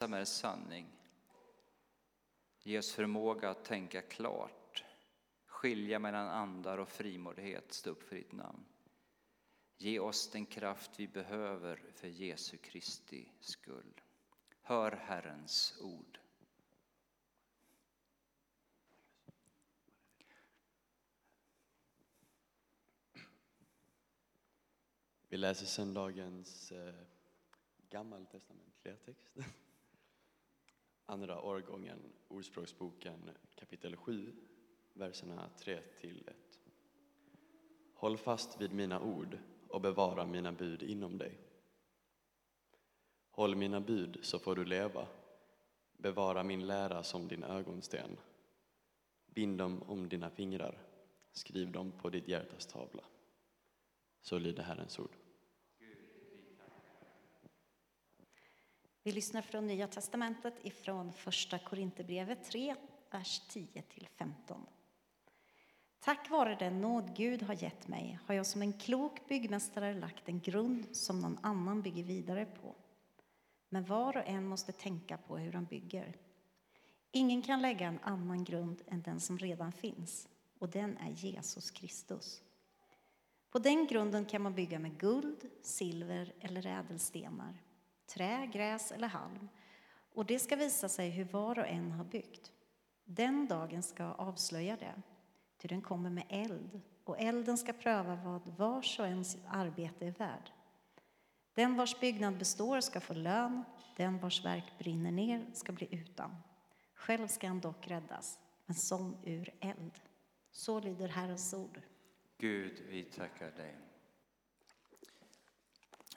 som är sanning. Ge oss förmåga att tänka klart, skilja mellan andar och frimodighet, stå upp för ditt namn. Ge oss den kraft vi behöver för Jesu Kristi skull. Hör Herrens ord. Vi läser söndagens eh, gammaltestamentliga text. Andra årgången, Ordspråksboken kapitel 7, verserna 3 till 1. Håll fast vid mina ord och bevara mina bud inom dig. Håll mina bud så får du leva. Bevara min lära som din ögonsten. Bind dem om dina fingrar. Skriv dem på ditt hjärtas tavla. Så lyder Herrens ord. Vi lyssnar från Nya testamentet ifrån Första Korinthierbrevet 3, vers 10-15. Tack vare den nåd Gud har gett mig har jag som en klok byggmästare lagt en grund som någon annan bygger vidare på. Men var och en måste tänka på hur han bygger. Ingen kan lägga en annan grund än den som redan finns, och den är Jesus Kristus. På den grunden kan man bygga med guld, silver eller ädelstenar, trä, gräs eller halm. Och det ska visa sig hur var och en har byggt. Den dagen ska avslöja det, ty den kommer med eld och elden ska pröva vad vars och ens arbete är värd. Den vars byggnad består ska få lön, den vars verk brinner ner ska bli utan. Själv ska han dock räddas, men som ur eld. Så lyder Herrens ord. Gud, vi tackar dig.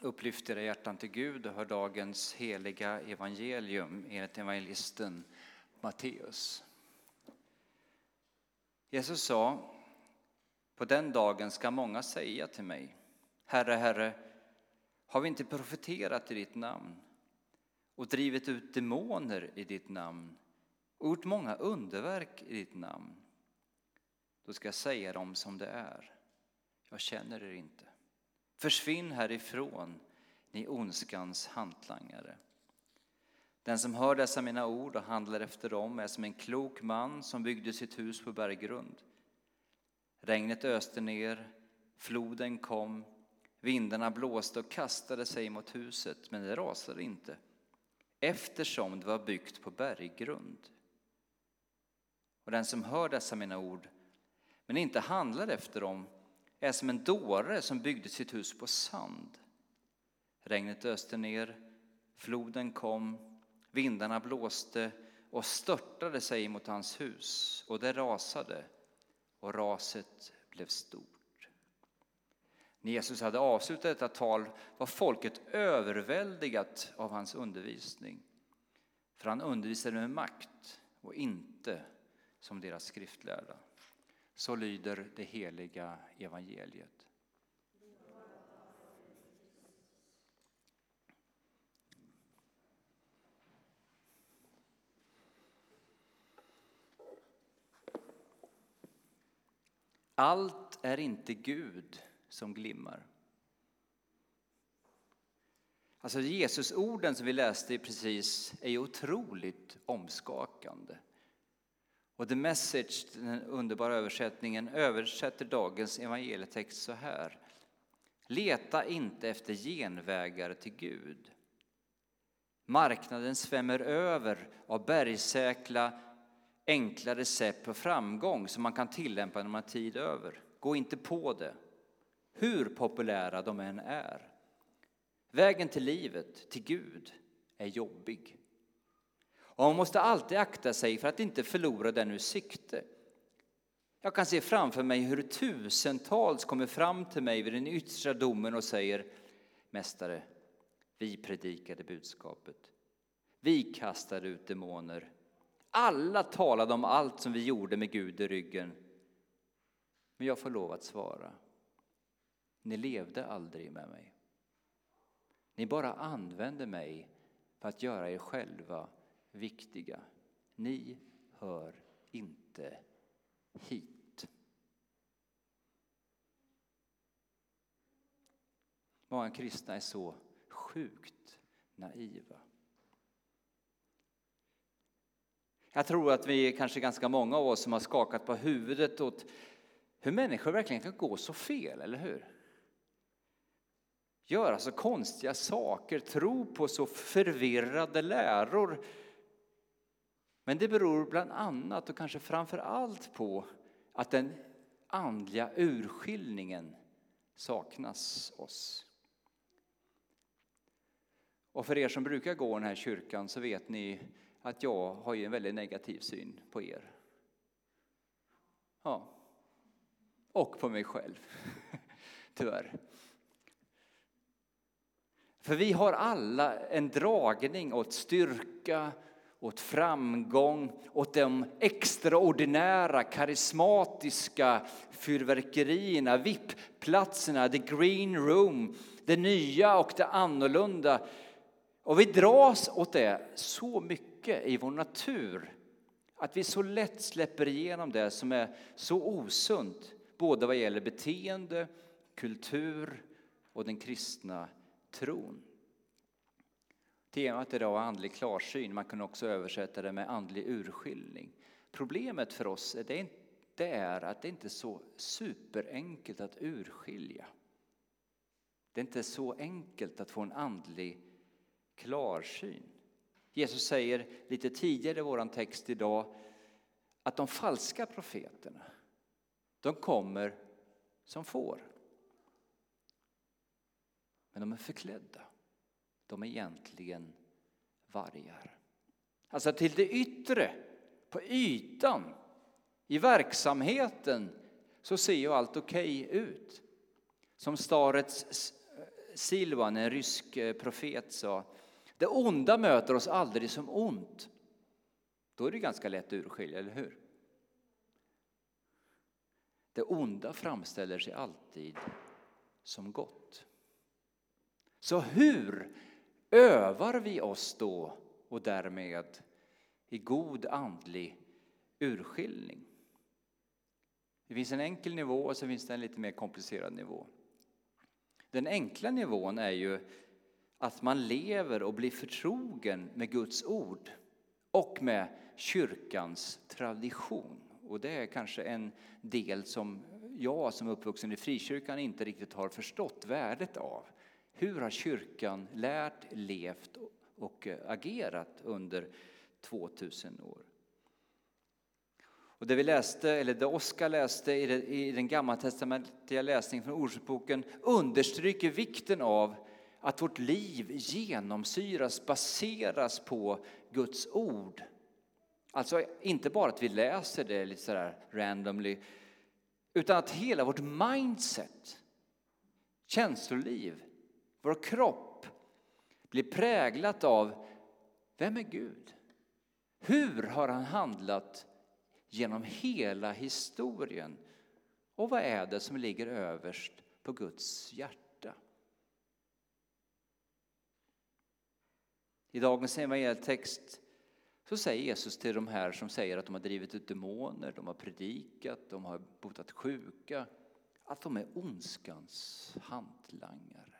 Upplyft era hjärtan till Gud och hör dagens heliga evangelium enligt evangelisten Matteus. Jesus sa, på den dagen ska många säga till mig, Herre, Herre, har vi inte profeterat i ditt namn och drivit ut demoner i ditt namn och gjort många underverk i ditt namn? Då ska jag säga dem som det är. Jag känner er inte. Försvinn härifrån, ni ondskans hantlangare. Den som hör dessa mina ord och handlar efter dem är som en klok man som byggde sitt hus på berggrund. Regnet öste ner, floden kom, vindarna blåste och kastade sig mot huset, men det rasade inte eftersom det var byggt på berggrund. Och den som hör dessa mina ord men inte handlar efter dem är som en dåre som byggde sitt hus på sand. Regnet öste ner, floden kom, vindarna blåste och störtade sig mot hans hus och det rasade och raset blev stort. När Jesus hade avslutat detta tal var folket överväldigat av hans undervisning. För han undervisade med makt och inte som deras skriftlärda. Så lyder det heliga evangeliet. Allt är inte Gud som glimmar. Alltså Jesusorden som vi läste precis är ju otroligt omskakande. Och The Message, den underbara översättningen, översätter dagens evangelietext så här. Leta inte efter genvägar till Gud. Marknaden svämmer över av bergsäkra, enkla recept på framgång som man kan tillämpa när man har tid över. Gå inte på det, hur populära de än är. Vägen till livet, till Gud, är jobbig. Och man måste alltid akta sig för att inte förlora den ur sikte. Jag kan se framför mig hur tusentals kommer fram till mig vid den yttersta domen och säger Mästare, vi predikade budskapet. Vi kastade ut demoner. Alla talade om allt som vi gjorde med Gud i ryggen. Men jag får lov att svara. Ni levde aldrig med mig. Ni bara använde mig för att göra er själva viktiga. Ni hör inte hit. Många kristna är så sjukt naiva. Jag tror att vi är kanske ganska många av oss som har skakat på huvudet åt hur människor verkligen kan gå så fel, eller hur? Göra så konstiga saker, tro på så förvirrade läror. Men det beror bland annat och kanske framför allt på att den andliga urskiljningen saknas oss. Och för er som brukar gå i den här kyrkan så vet ni att jag har ju en väldigt negativ syn på er. Ja. Och på mig själv, tyvärr. För vi har alla en dragning åt styrka, åt framgång, åt de extraordinära, karismatiska fyrverkerierna, VIP-platserna, the green room, det nya och det annorlunda. Och vi dras åt det så mycket i vår natur att vi så lätt släpper igenom det som är så osunt, både vad gäller beteende, kultur och den kristna tron. Temat idag är andlig klarsyn. Man kan också översätta det med andlig urskiljning. Problemet för oss är det, det är att det inte är så superenkelt att urskilja. Det är inte så enkelt att få en andlig klarsyn. Jesus säger lite tidigare i vår text idag att de falska profeterna, de kommer som får. Men de är förklädda. De är egentligen vargar. Alltså till det yttre, på ytan, i verksamheten så ser ju allt okej okay ut. Som Starets Silvan, en rysk eh, profet, sa det onda möter oss aldrig som ont. Då är det ganska lätt att urskilja, eller hur? Det onda framställer sig alltid som gott. Så hur övar vi oss då och därmed i god andlig urskiljning? Det finns en enkel nivå och så finns det en lite mer komplicerad nivå. Den enkla nivån är ju att man lever och blir förtrogen med Guds ord och med kyrkans tradition. Och det är kanske en del som jag som är uppvuxen i frikyrkan inte riktigt har förstått värdet av. Hur har kyrkan lärt, levt och eh, agerat under 2000 år? Och det vi läste, eller det Oskar läste i den gammaltestamentliga läsningen från Ordsboken understryker vikten av att vårt liv genomsyras, baseras på Guds ord. Alltså inte bara att vi läser det lite sådär randomly, utan att hela vårt mindset, känsloliv, vår kropp blir präglat av vem är Gud? Hur har han handlat genom hela historien? Och vad är det som ligger överst på Guds hjärta? I dagens evangelietext så säger Jesus till de här som säger att de har drivit ut demoner, de har predikat, de har botat sjuka, att de är ondskans hantlangare.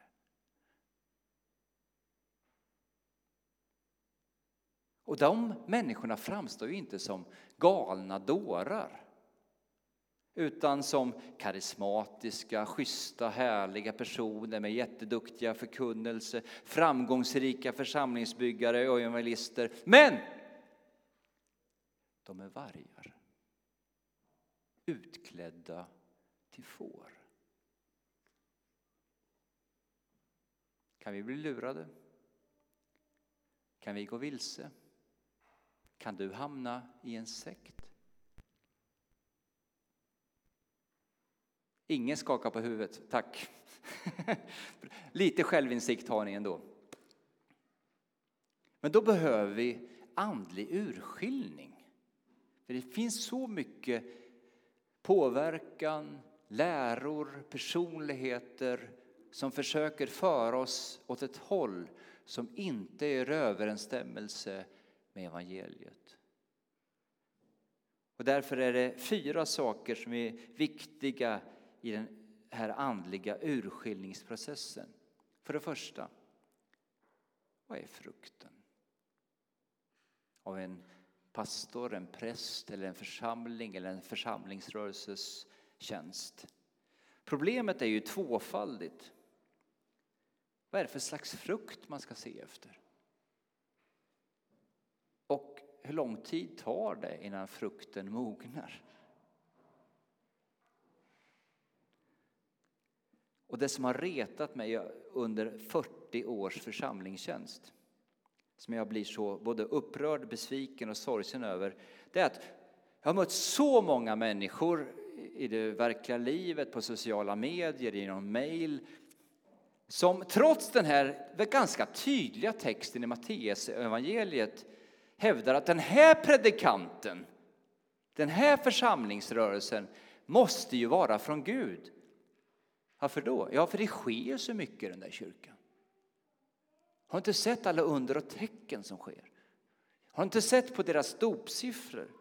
Och de människorna framstår ju inte som galna dårar utan som karismatiska, schyssta, härliga personer med jätteduktiga förkunnelse, framgångsrika församlingsbyggare och evangelister. Men de är vargar, utklädda till får. Kan vi bli lurade? Kan vi gå vilse? Kan du hamna i en sekt? Ingen skakar på huvudet, tack. Lite självinsikt har ni ändå. Men då behöver vi andlig urskiljning. För det finns så mycket påverkan, läror, personligheter som försöker föra oss åt ett håll som inte är i överensstämmelse med evangeliet. Och därför är det fyra saker som är viktiga i den här andliga urskiljningsprocessen. För det första, vad är frukten av en pastor, en präst eller en församling eller en församlingsrörelses tjänst. Problemet är ju tvåfaldigt. Vad är det för slags frukt man ska se efter? Och hur lång tid tar det innan frukten mognar? Och det som har retat mig under 40 års församlingstjänst som jag blir så både upprörd, besviken och sorgsen över det är att jag har mött så många människor i det verkliga livet, på sociala medier, genom mejl som trots den här ganska tydliga texten i Matteus evangeliet hävdar att den här predikanten, den här församlingsrörelsen måste ju vara från Gud. Varför då? Ja, för det sker så mycket i den där kyrkan. Har inte sett alla under och tecken som sker? Har inte sett på deras dopsiffror?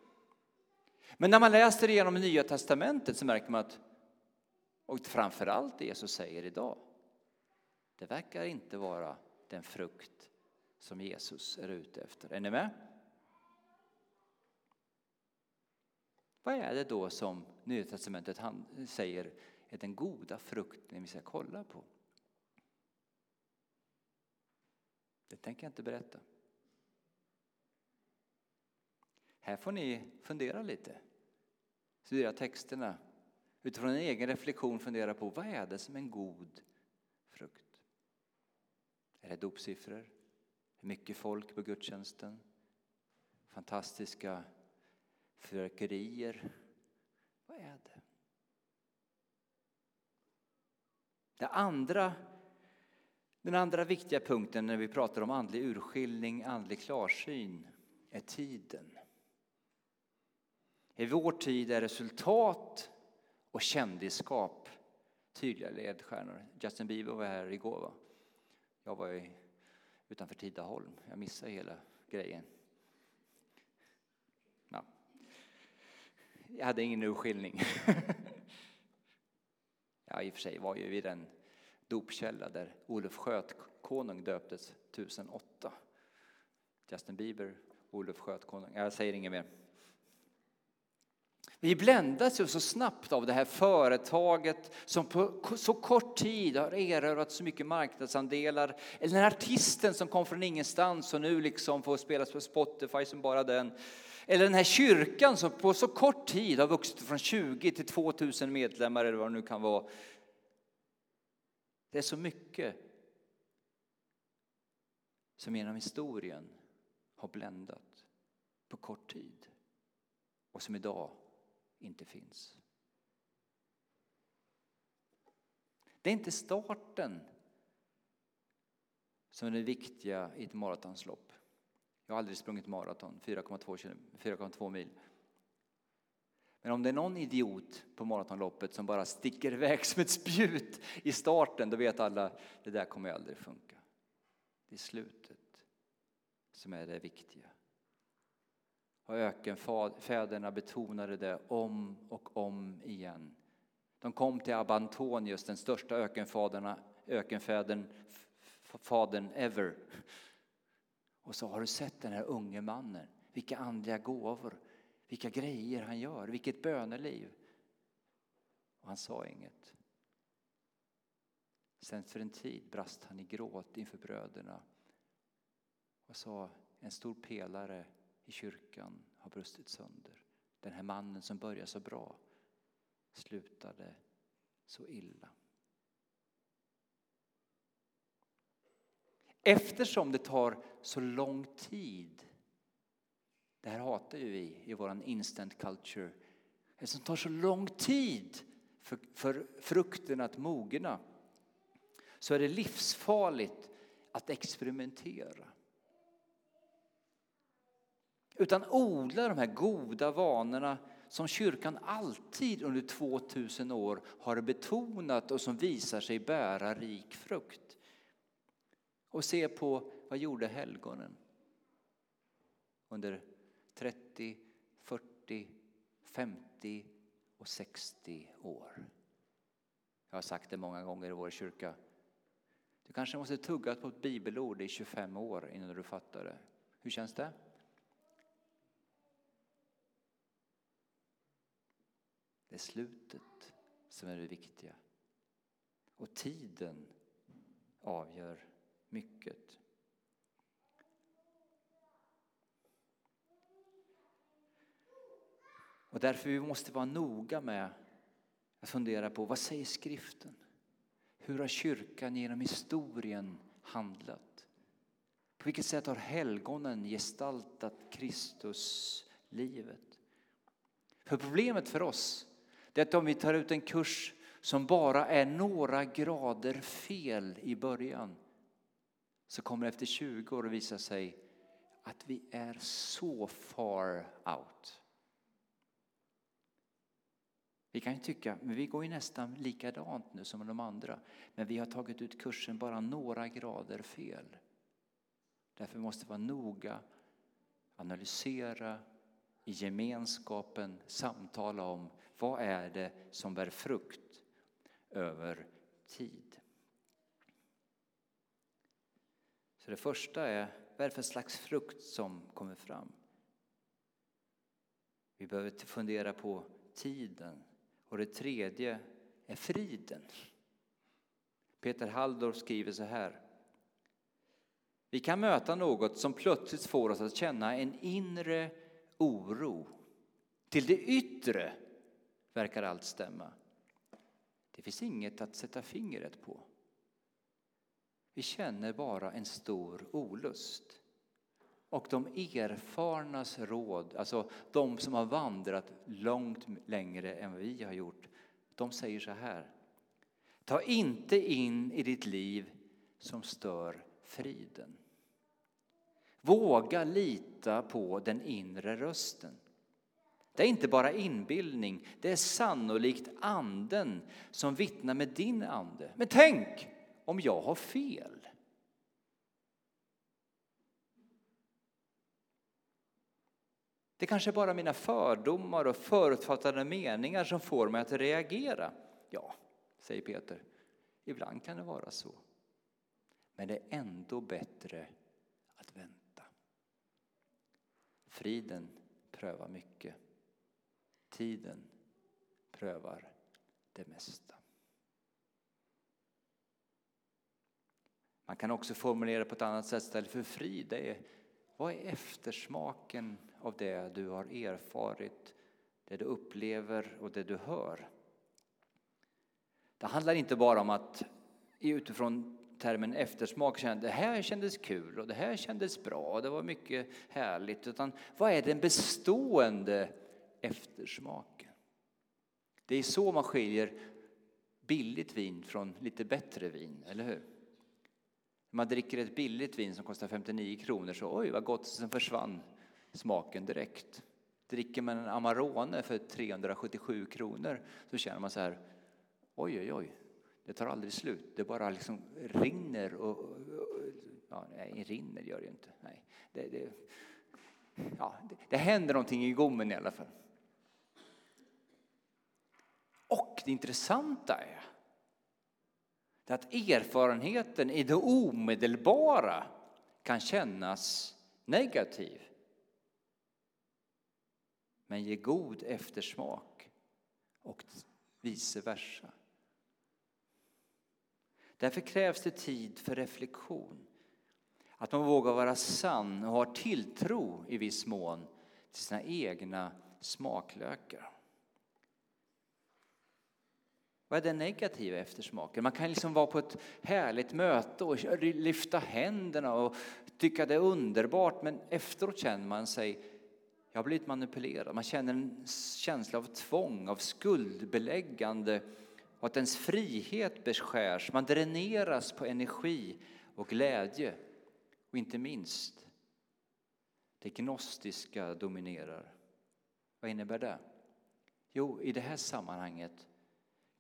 Men när man läser igenom Nya Testamentet så märker man att, och framförallt det Jesus säger idag, det verkar inte vara den frukt som Jesus är ute efter. Är ni med? Vad är det då som Nya Testamentet säger är den goda frukten vi ska kolla på? Det tänker jag inte berätta. Här får ni fundera lite. Studera texterna. Utifrån en egen reflektion fundera på vad är det som är en god frukt? Är det dopsiffror? Mycket folk på gudstjänsten? Fantastiska fyrverkerier? Vad är det? Det andra, den andra viktiga punkten när vi pratar om andlig urskiljning, andlig klarsyn, är tiden. I vår tid är resultat och kändisskap tydliga ledstjärnor. Justin Bieber var här igår. Va? Jag var utanför Tidaholm. Jag missade hela grejen. Jag hade ingen urskiljning. ja, i och för sig var ju vid den dopkälla där Olof Skötkonung döptes 1008. Justin Bieber, Olof Skötkonung. Jag säger inget mer. Vi bländas ju så snabbt av det här företaget som på så kort tid har erövrat så mycket marknadsandelar. Eller den artisten som kom från ingenstans och nu liksom får spelas på Spotify som bara den. Eller den här kyrkan som på så kort tid har vuxit från 20 till 2000 medlemmar eller vad det nu kan vara. Det är så mycket som genom historien har bländat på kort tid och som idag inte finns. Det är inte starten som är det viktiga i ett maratonlopp. Jag har aldrig sprungit maraton, 4,2 mil. Men om det är någon idiot på maratonloppet som bara sticker iväg som ett spjut i starten, då vet alla det där kommer aldrig funka. Det är slutet som är det viktiga. Och ökenfäderna betonade det om och om igen. De kom till Abantonius, den största ökenfadern, fadern ever. Och så har du sett den här unge mannen, vilka andliga gåvor, vilka grejer han gör, vilket böneliv. Och han sa inget. Sen för en tid brast han i gråt inför bröderna och sa en stor pelare i kyrkan har brustit sönder. Den här mannen som började så bra slutade så illa. Eftersom det tar så lång tid, det här hatar ju vi i vår instant culture, eftersom det tar så lång tid för, för frukten att mogna så är det livsfarligt att experimentera. Utan odla de här goda vanorna som kyrkan alltid under 2000 år har betonat och som visar sig bära rik frukt. Och se på vad gjorde helgonen under 30, 40, 50 och 60 år. Jag har sagt det många gånger i vår kyrka. Du kanske måste tugga på ett bibelord i 25 år innan du fattar det. Hur känns det? Det är slutet som är det viktiga. Och tiden avgör mycket. Och därför vi måste vara noga med att fundera på vad säger skriften? Hur har kyrkan genom historien handlat? På vilket sätt har helgonen gestaltat Kristus livet? För problemet för oss är att om vi tar ut en kurs som bara är några grader fel i början så kommer det efter 20 år att visa sig att vi är så far out. Vi kan ju tycka, men vi går ju nästan likadant nu som de andra. Men vi har tagit ut kursen bara några grader fel. Därför måste vi vara noga, analysera, i gemenskapen samtala om vad är det som bär frukt över tid. Så det första är, vad är det för slags frukt som kommer fram? Vi behöver fundera på tiden. Och det tredje är friden. Peter Halldorf skriver så här. Vi kan möta något som plötsligt får oss att känna en inre oro. Till det yttre verkar allt stämma. Det finns inget att sätta fingret på. Vi känner bara en stor olust. Och de erfarnas råd, alltså de som har vandrat långt längre än vi har gjort, de säger så här. Ta inte in i ditt liv som stör friden. Våga lita på den inre rösten. Det är inte bara inbildning, det är sannolikt anden som vittnar med din ande. Men tänk om jag har fel? Det kanske är bara mina fördomar och förutfattade meningar som får mig att reagera. Ja, säger Peter, ibland kan det vara så. Men det är ändå bättre att vänta. Friden prövar mycket. Tiden prövar det mesta. Man kan också formulera på ett annat sätt istället för frid. Det är, vad är eftersmaken av det du har erfarit, det du upplever och det du hör? Det handlar inte bara om att utifrån termen eftersmak känna det här kändes kul och det här kändes bra och det var mycket härligt. Utan vad är den bestående eftersmaken? Det är så man skiljer billigt vin från lite bättre vin, eller hur? Man dricker ett billigt vin som kostar 59 kronor så oj vad gott, sen försvann smaken direkt. Dricker man en Amarone för 377 kronor så känner man så här oj oj oj, det tar aldrig slut. Det bara liksom rinner och, och ja, nej, rinner gör det ju inte. Nej, det, det, ja, det, det händer någonting i gommen i alla fall. Och det intressanta är det att erfarenheten i det omedelbara kan kännas negativ men ge god eftersmak och vice versa. Därför krävs det tid för reflektion. Att man vågar vara sann och har tilltro i viss mån till sina egna smaklökar. Vad är den negativa eftersmaken? Man kan liksom vara på ett härligt möte och lyfta händerna och tycka det är underbart men efteråt känner man sig, jag har blivit manipulerad. Man känner en känsla av tvång, av skuldbeläggande och att ens frihet beskärs. Man dräneras på energi och glädje och inte minst det gnostiska dominerar. Vad innebär det? Jo, i det här sammanhanget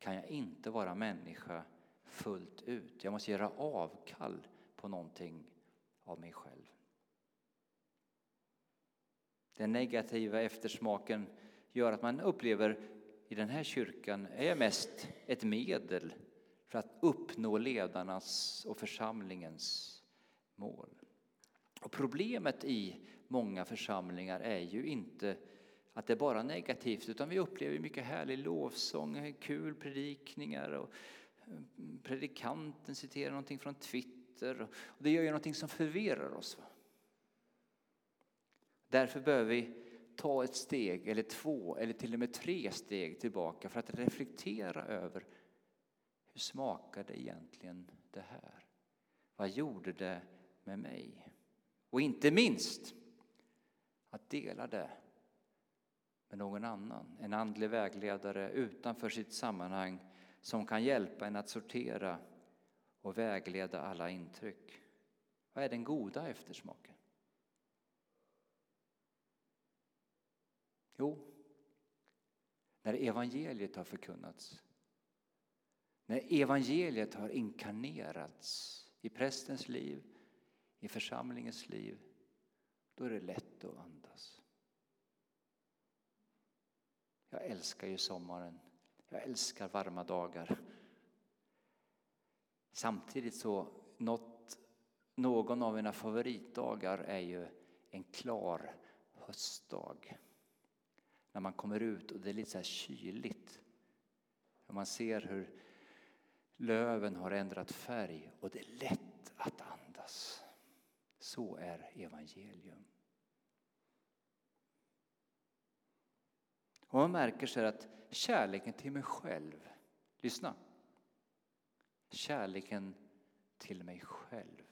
kan jag inte vara människa fullt ut. Jag måste göra avkall på någonting av mig själv. Den negativa eftersmaken gör att man upplever i den här kyrkan är mest ett medel för att uppnå ledarnas och församlingens mål. Och problemet i många församlingar är ju inte att det är bara negativt utan vi upplever mycket härlig lovsång, kul predikningar och eh, predikanten citerar någonting från Twitter och det gör ju någonting som förvirrar oss. Därför behöver vi ta ett steg eller två eller till och med tre steg tillbaka för att reflektera över hur smakade egentligen det här? Vad gjorde det med mig? Och inte minst att dela det med någon annan, en andlig vägledare utanför sitt sammanhang som kan hjälpa en att sortera och vägleda alla intryck. Vad är den goda eftersmaken? Jo, när evangeliet har förkunnats, när evangeliet har inkarnerats i prästens liv, i församlingens liv, då är det lätt att andas. Jag älskar ju sommaren. Jag älskar varma dagar. Samtidigt så, något, någon av mina favoritdagar är ju en klar höstdag. När man kommer ut och det är lite så här kyligt. Och man ser hur löven har ändrat färg och det är lätt att andas. Så är evangelium. Och man märker så att kärleken till mig själv, lyssna. Kärleken till mig själv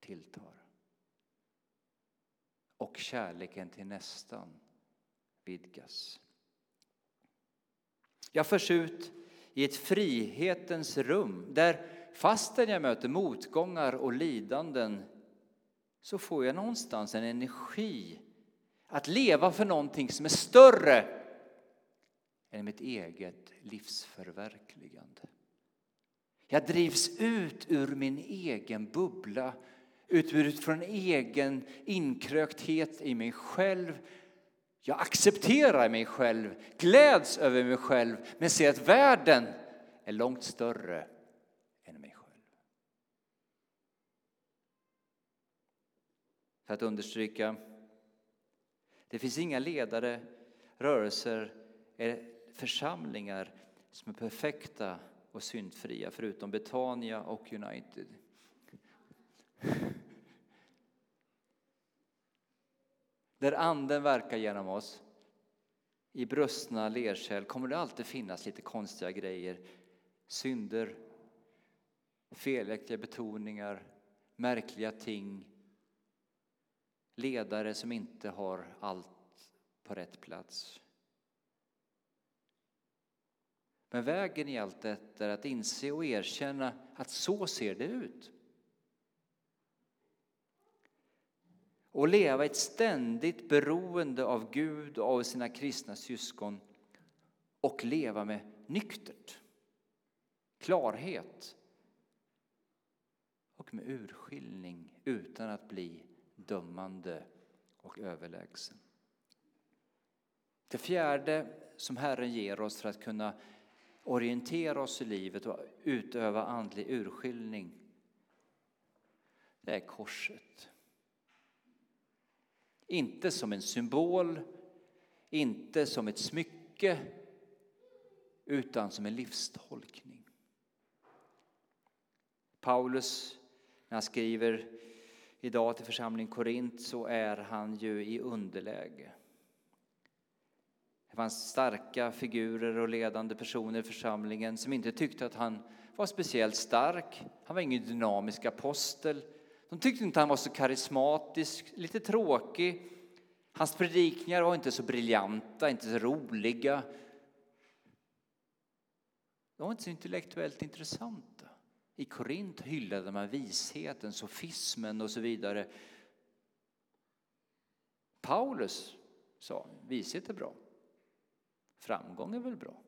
tilltar. Och kärleken till nästan vidgas. Jag förs ut i ett frihetens rum där fastän jag möter motgångar och lidanden så får jag någonstans en energi att leva för någonting som är större än mitt eget livsförverkligande. Jag drivs ut ur min egen bubbla, ut från egen inkrökthet i mig själv. Jag accepterar mig själv, gläds över mig själv, men ser att världen är långt större än mig själv. För att understryka det finns inga ledare, rörelser eller församlingar som är perfekta och syndfria förutom Betania och United. Där anden verkar genom oss i brustna lerkärl kommer det alltid finnas lite konstiga grejer. Synder, felaktiga betoningar, märkliga ting ledare som inte har allt på rätt plats. Men vägen i allt detta är att inse och erkänna att så ser det ut. Och leva ett ständigt beroende av Gud och av sina kristna syskon och leva med nyktert, klarhet och med urskiljning utan att bli dömande och överlägsen. Det fjärde som Herren ger oss för att kunna orientera oss i livet och utöva andlig urskiljning, det är korset. Inte som en symbol, inte som ett smycke, utan som en livstolkning. Paulus, när han skriver idag till församlingen Korint så är han ju i underläge. Det fanns starka figurer och ledande personer i församlingen som inte tyckte att han var speciellt stark. Han var ingen dynamisk apostel. De tyckte inte han var så karismatisk, lite tråkig. Hans predikningar var inte så briljanta, inte så roliga. De var inte så intellektuellt intressanta. I Korint hyllade man visheten, sofismen och så vidare. Paulus sa vishet är bra. Framgång är väl bra.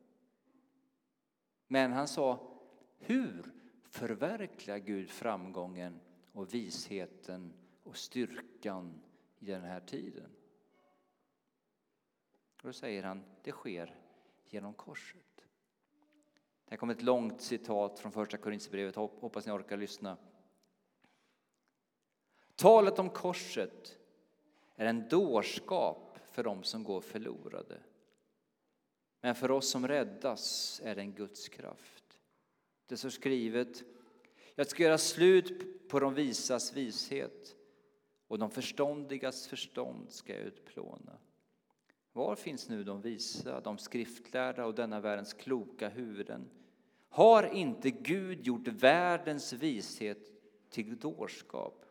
Men han sa hur förverkligar Gud framgången och visheten och styrkan i den här tiden? då säger han det sker genom korset. Här kommer ett långt citat från första Korinthierbrevet. Hoppas ni orkar lyssna. Talet om korset är en dårskap för dem som går förlorade. Men för oss som räddas är det en Guds kraft. Det står skrivet, jag ska göra slut på de visas vishet och de förståndigas förstånd ska jag utplåna. Var finns nu de visa, de skriftlärda och denna världens kloka huvuden? Har inte Gud gjort världens vishet till dårskap?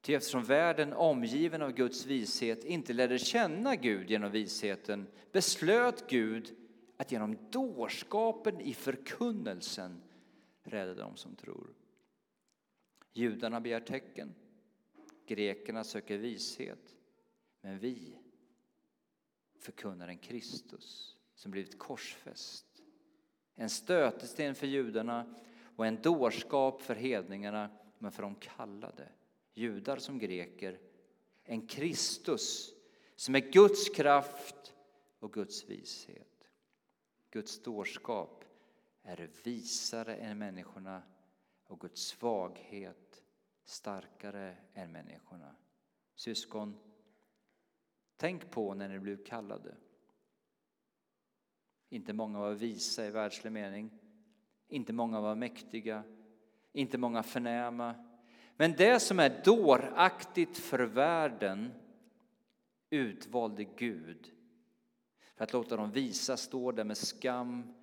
Ty eftersom världen omgiven av Guds vishet inte lärde känna Gud genom visheten beslöt Gud att genom dårskapen i förkunnelsen rädda dem som tror. Judarna begär tecken, grekerna söker vishet, men vi förkunnar en Kristus som blivit korsfäst. En stötesten för judarna och en dårskap för hedningarna, men för de kallade, judar som greker, en Kristus som är Guds kraft och Guds vishet. Guds dårskap är visare än människorna och Guds svaghet starkare än människorna. Syskon, tänk på när ni blev kallade. Inte många var visa i världslig mening. Inte många var mäktiga. Inte många förnäma. Men det som är dåraktigt för världen utvalde Gud för att låta de visa stå där med skam.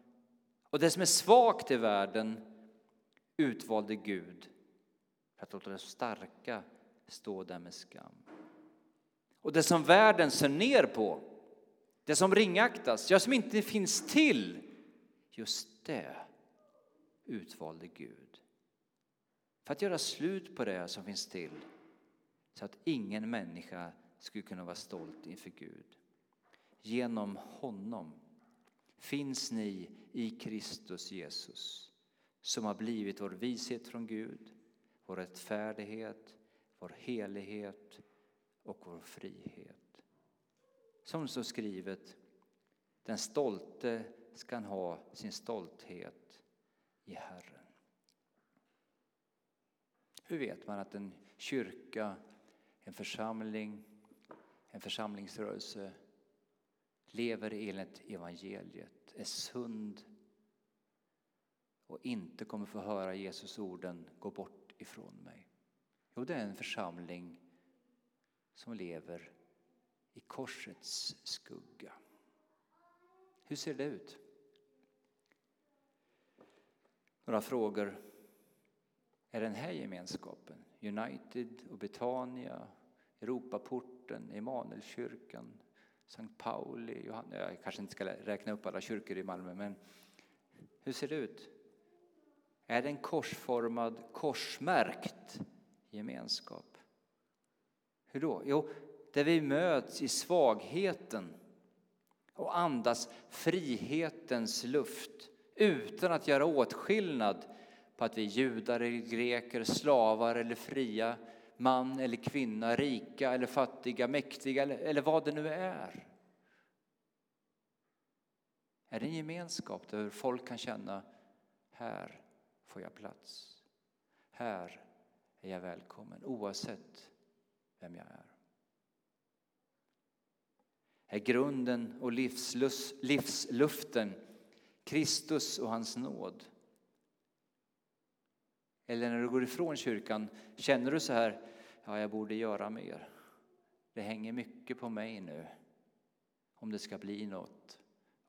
Och det som är svagt i världen utvalde Gud för att låta de starka stå där med skam. Och det som världen ser ner på, det som ringaktas, jag som inte finns till, just det utvalde Gud. För att göra slut på det som finns till, så att ingen människa skulle kunna vara stolt inför Gud. Genom honom finns ni i Kristus Jesus som har blivit vår vishet från Gud, vår rättfärdighet, vår helighet och vår frihet. Som så skrivet, den stolte skall ha sin stolthet i Herren. Hur vet man att en kyrka, en församling, en församlingsrörelse lever enligt evangeliet, är sund och inte kommer få höra Jesus orden gå bort ifrån mig? Jo, det är en församling som lever i korsets skugga. Hur ser det ut? Några frågor. Är den här gemenskapen, United och Betania, Europaporten, Emanuelkyrkan, Sankt Pauli, Johanna, jag kanske inte ska räkna upp alla kyrkor i Malmö, men hur ser det ut? Är det en korsformad, korsmärkt gemenskap? Hur då? Jo, där vi möts i svagheten och andas frihetens luft utan att göra åtskillnad på att vi är judar eller greker, slavar eller fria, man eller kvinna, rika eller fattiga, mäktiga eller, eller vad det nu är. Är det en gemenskap där folk kan känna här får jag plats. Här är jag välkommen oavsett vem jag är. Är grunden och livslus, livsluften Kristus och hans nåd? Eller när du går ifrån kyrkan, känner du så här, ja, jag borde göra mer. Det hänger mycket på mig nu om det ska bli något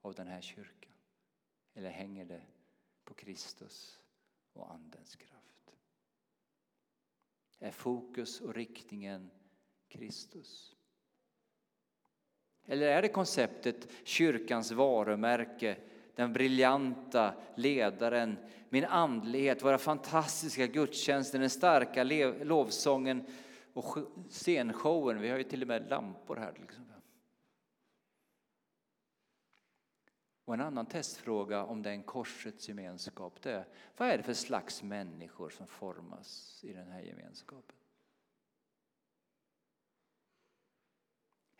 av den här kyrkan. Eller hänger det på Kristus och Andens kraft? Är fokus och riktningen Kristus? Eller är det konceptet kyrkans varumärke, den briljanta ledaren, min andlighet, våra fantastiska gudstjänster, den starka lovsången och scenshowen. Vi har ju till och med lampor här. Liksom. Och en annan testfråga om den korsets gemenskap det är vad är det för slags människor som formas i den här gemenskapen?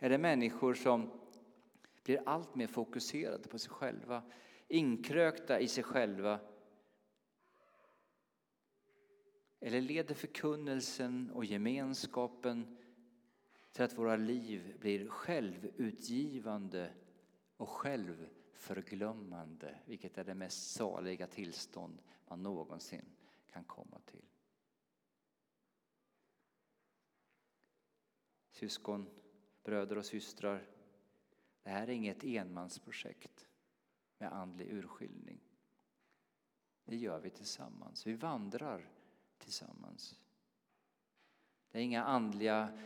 Är det människor som blir allt mer fokuserade på sig själva, inkrökta i sig själva? Eller leder förkunnelsen och gemenskapen till att våra liv blir självutgivande och självförglömmande, vilket är det mest saliga tillstånd man någonsin kan komma till. Syskon, bröder och systrar, det här är inget enmansprojekt med andlig urskiljning. Det gör vi tillsammans. Vi vandrar tillsammans. Det är inga andliga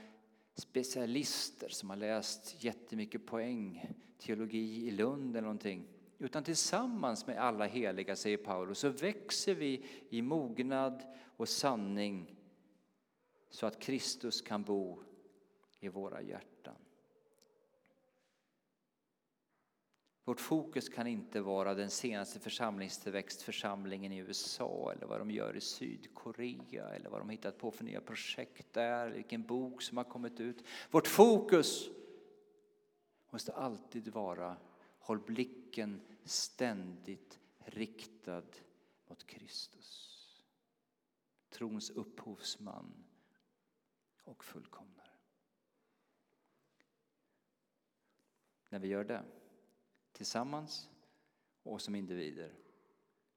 specialister som har läst jättemycket poäng, teologi i Lund eller någonting. Utan tillsammans med alla heliga, säger Paulus, så växer vi i mognad och sanning så att Kristus kan bo i våra hjärtan. Vårt fokus kan inte vara den senaste församlingstillväxtförsamlingen i USA eller vad de gör i Sydkorea eller vad de hittat på för nya projekt där, eller vilken bok som har kommit ut. Vårt fokus måste alltid vara håll blicken ständigt riktad mot Kristus. Trons upphovsman och fullkomlig. När vi gör det tillsammans och som individer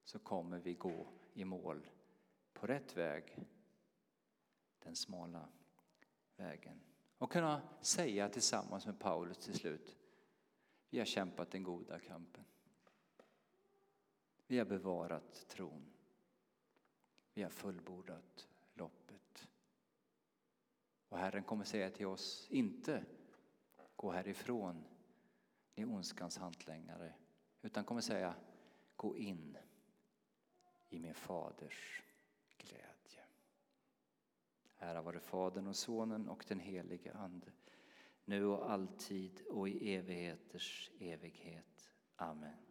så kommer vi gå i mål på rätt väg, den smala vägen. Och kunna säga tillsammans med Paulus till slut, vi har kämpat den goda kampen. Vi har bevarat tron. Vi har fullbordat loppet. Och Herren kommer säga till oss, inte gå härifrån i ondskans hantlängare, utan kommer säga gå in i min faders glädje. Ära vare Fadern och Sonen och den helige Ande, nu och alltid och i evigheters evighet. Amen.